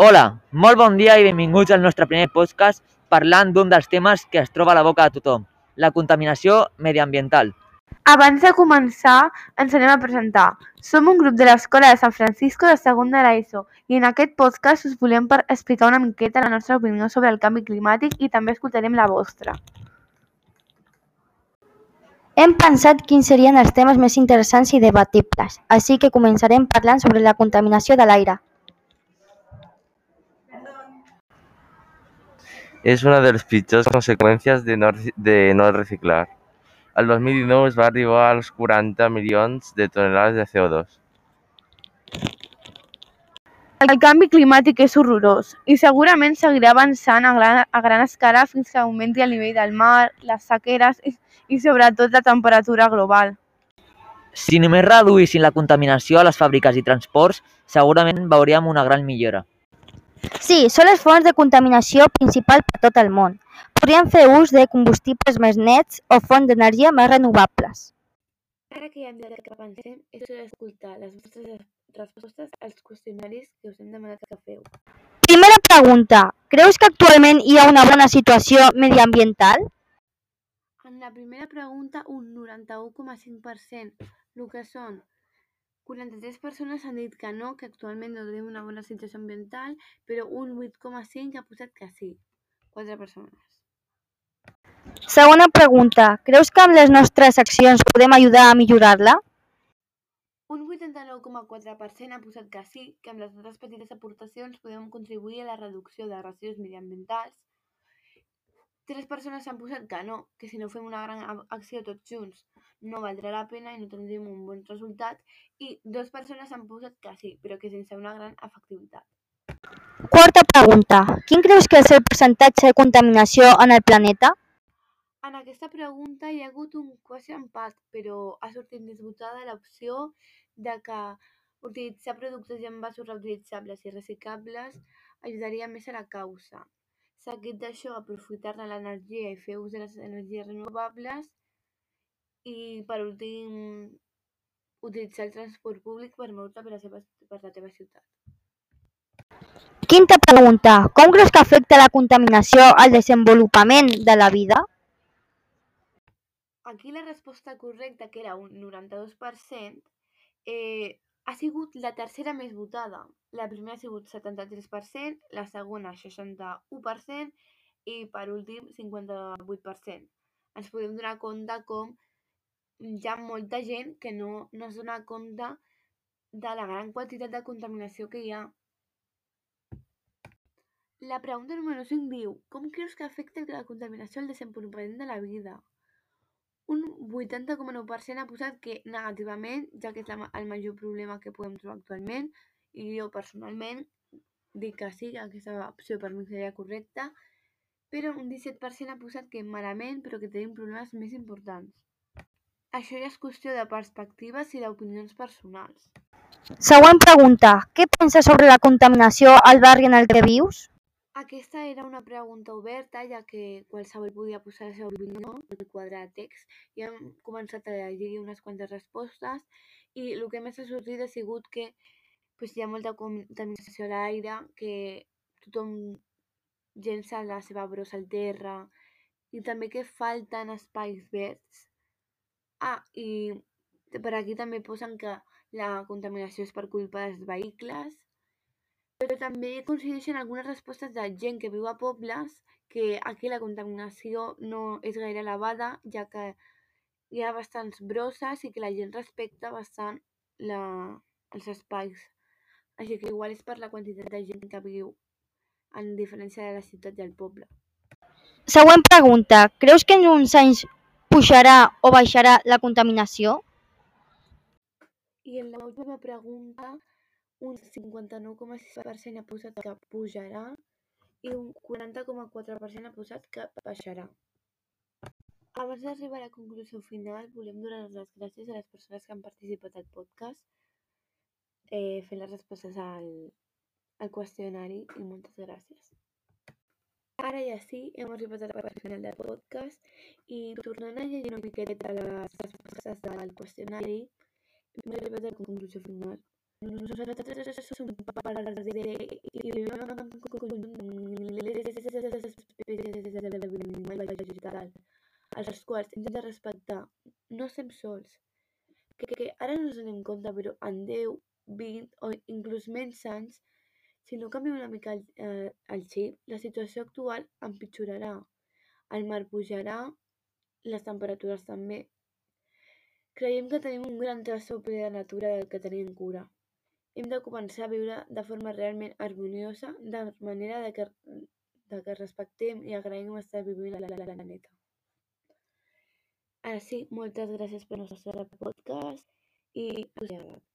Hola, molt bon dia i benvinguts al nostre primer podcast parlant d'un dels temes que es troba a la boca de tothom, la contaminació mediambiental. Abans de començar, ens anem a presentar. Som un grup de l'Escola de Sant Francisco de segon de l'ESO i en aquest podcast us volem per explicar una miqueta la nostra opinió sobre el canvi climàtic i també escoltarem la vostra. Hem pensat quins serien els temes més interessants i debatibles, així que començarem parlant sobre la contaminació de l'aire. És una de les pitjors conseqüències de no, de no reciclar. El 2019 es va arribar als 40 milions de tonelades de CO2. El canvi climàtic és horrorós i segurament seguirà avançant a gran, a gran escala fins que augmenti el nivell del mar, les sequeres i, i sobretot la temperatura global. Si només reduïssin la contaminació a les fàbriques i transports, segurament veuríem una gran millora. Sí, són les fonts de contaminació principal per tot el món. Podríem fer ús de combustibles més nets o fonts d'energia més renovables. Ara que ja hem dit que pensem, és hora d'escoltar les vostres respostes als qüestionaris que us hem demanat que feu. Primera pregunta. Creus que actualment hi ha una bona situació mediambiental? En la primera pregunta, un 91,5%, el que són 43 persones han dit que no, que actualment no tenim una bona situació ambiental, però un 8,5 ha posat que sí. 4 persones. Segona pregunta. Creus que amb les nostres accions podem ajudar a millorar-la? Un 89,4% ha posat que sí, que amb les nostres petites aportacions podem contribuir a la reducció de residus mediambientals. Tres persones han posat que no, que si no fem una gran acció tots junts no valdrà la pena i no tindrem un bon resultat. I dues persones han posat que sí, però que sense una gran efectivitat. Quarta pregunta. Quin creus que és el percentatge de contaminació en el planeta? En aquesta pregunta hi ha hagut un quasi empat, però ha sortit més votada l'opció de que utilitzar productes i envasos reutilitzables i reciclables ajudaria més a la causa. Seguit d'això, aprofitar-ne l'energia i fer ús de les energies renovables i, per últim, utilitzar el transport públic per moure's per la, seva, per la teva ciutat. Quinta pregunta. Com creus que afecta la contaminació al desenvolupament de la vida? Aquí la resposta correcta, que era un 92%, eh, ha sigut la tercera més votada. La primera ha sigut 73%, la segona 61% i per últim 58%. Ens podem donar compte com hi ha molta gent que no, no es dona compte de la gran quantitat de contaminació que hi ha. La pregunta número 5 diu, com creus que afecta la contaminació al desenvolupament de la vida? Un 80,9% ha posat que negativament, ja que és la, el major problema que podem trobar actualment, i jo personalment dic que sí, que aquesta opció per mi seria correcta, però un 17% ha posat que malament, però que tenim problemes més importants. Això ja és qüestió de perspectives i d'opinions personals. Següent pregunta. Què penses sobre la contaminació al barri en el que vius? Aquesta era una pregunta oberta, ja que qualsevol podia posar la seva opinió el quadre de text i hem començat a llegir unes quantes respostes i el que més ha sortit ha sigut que pues, hi ha molta contaminació a l'aire, que tothom llença la seva brossa al terra i també que falten espais verds. Ah, i per aquí també posen que la contaminació és per culpa dels vehicles però també coincideixen algunes respostes de gent que viu a pobles que aquí la contaminació no és gaire elevada, ja que hi ha bastants brosses i que la gent respecta bastant la, els espais. Així que igual és per la quantitat de gent que viu, en diferència de la ciutat i el poble. Següent pregunta. Creus que en uns anys pujarà o baixarà la contaminació? I en l'última pregunta, un 59,6% ha posat que pujarà i un 40,4% ha posat que baixarà. Abans d'arribar a la conclusió final, volem donar les gràcies a les persones que han participat al podcast, eh, fent les respostes al, al qüestionari i moltes gràcies. Ara ja sí, hem arribat a la part final del podcast i tornant a llegir una miqueta les respostes del qüestionari, hem arribat a la conclusió final. Nosaltres som part de i vivim en un conjunt els quals hem de respectar. No estem sols. Que, que ara no ens donem compte, però en 10, 20 o inclús menys anys, si no canviem una mica el, eh, el xip, la situació actual empitjorarà. El mar pujarà, les temperatures també. Creiem que tenim un gran tresor ple de natura del que tenim cura. Hem de començar a viure de forma realment harmoniosa, de manera de que, de que respectem i agraïm estar vivint a la, la, la planeta. Ara sí, moltes gràcies per el nostre podcast i us.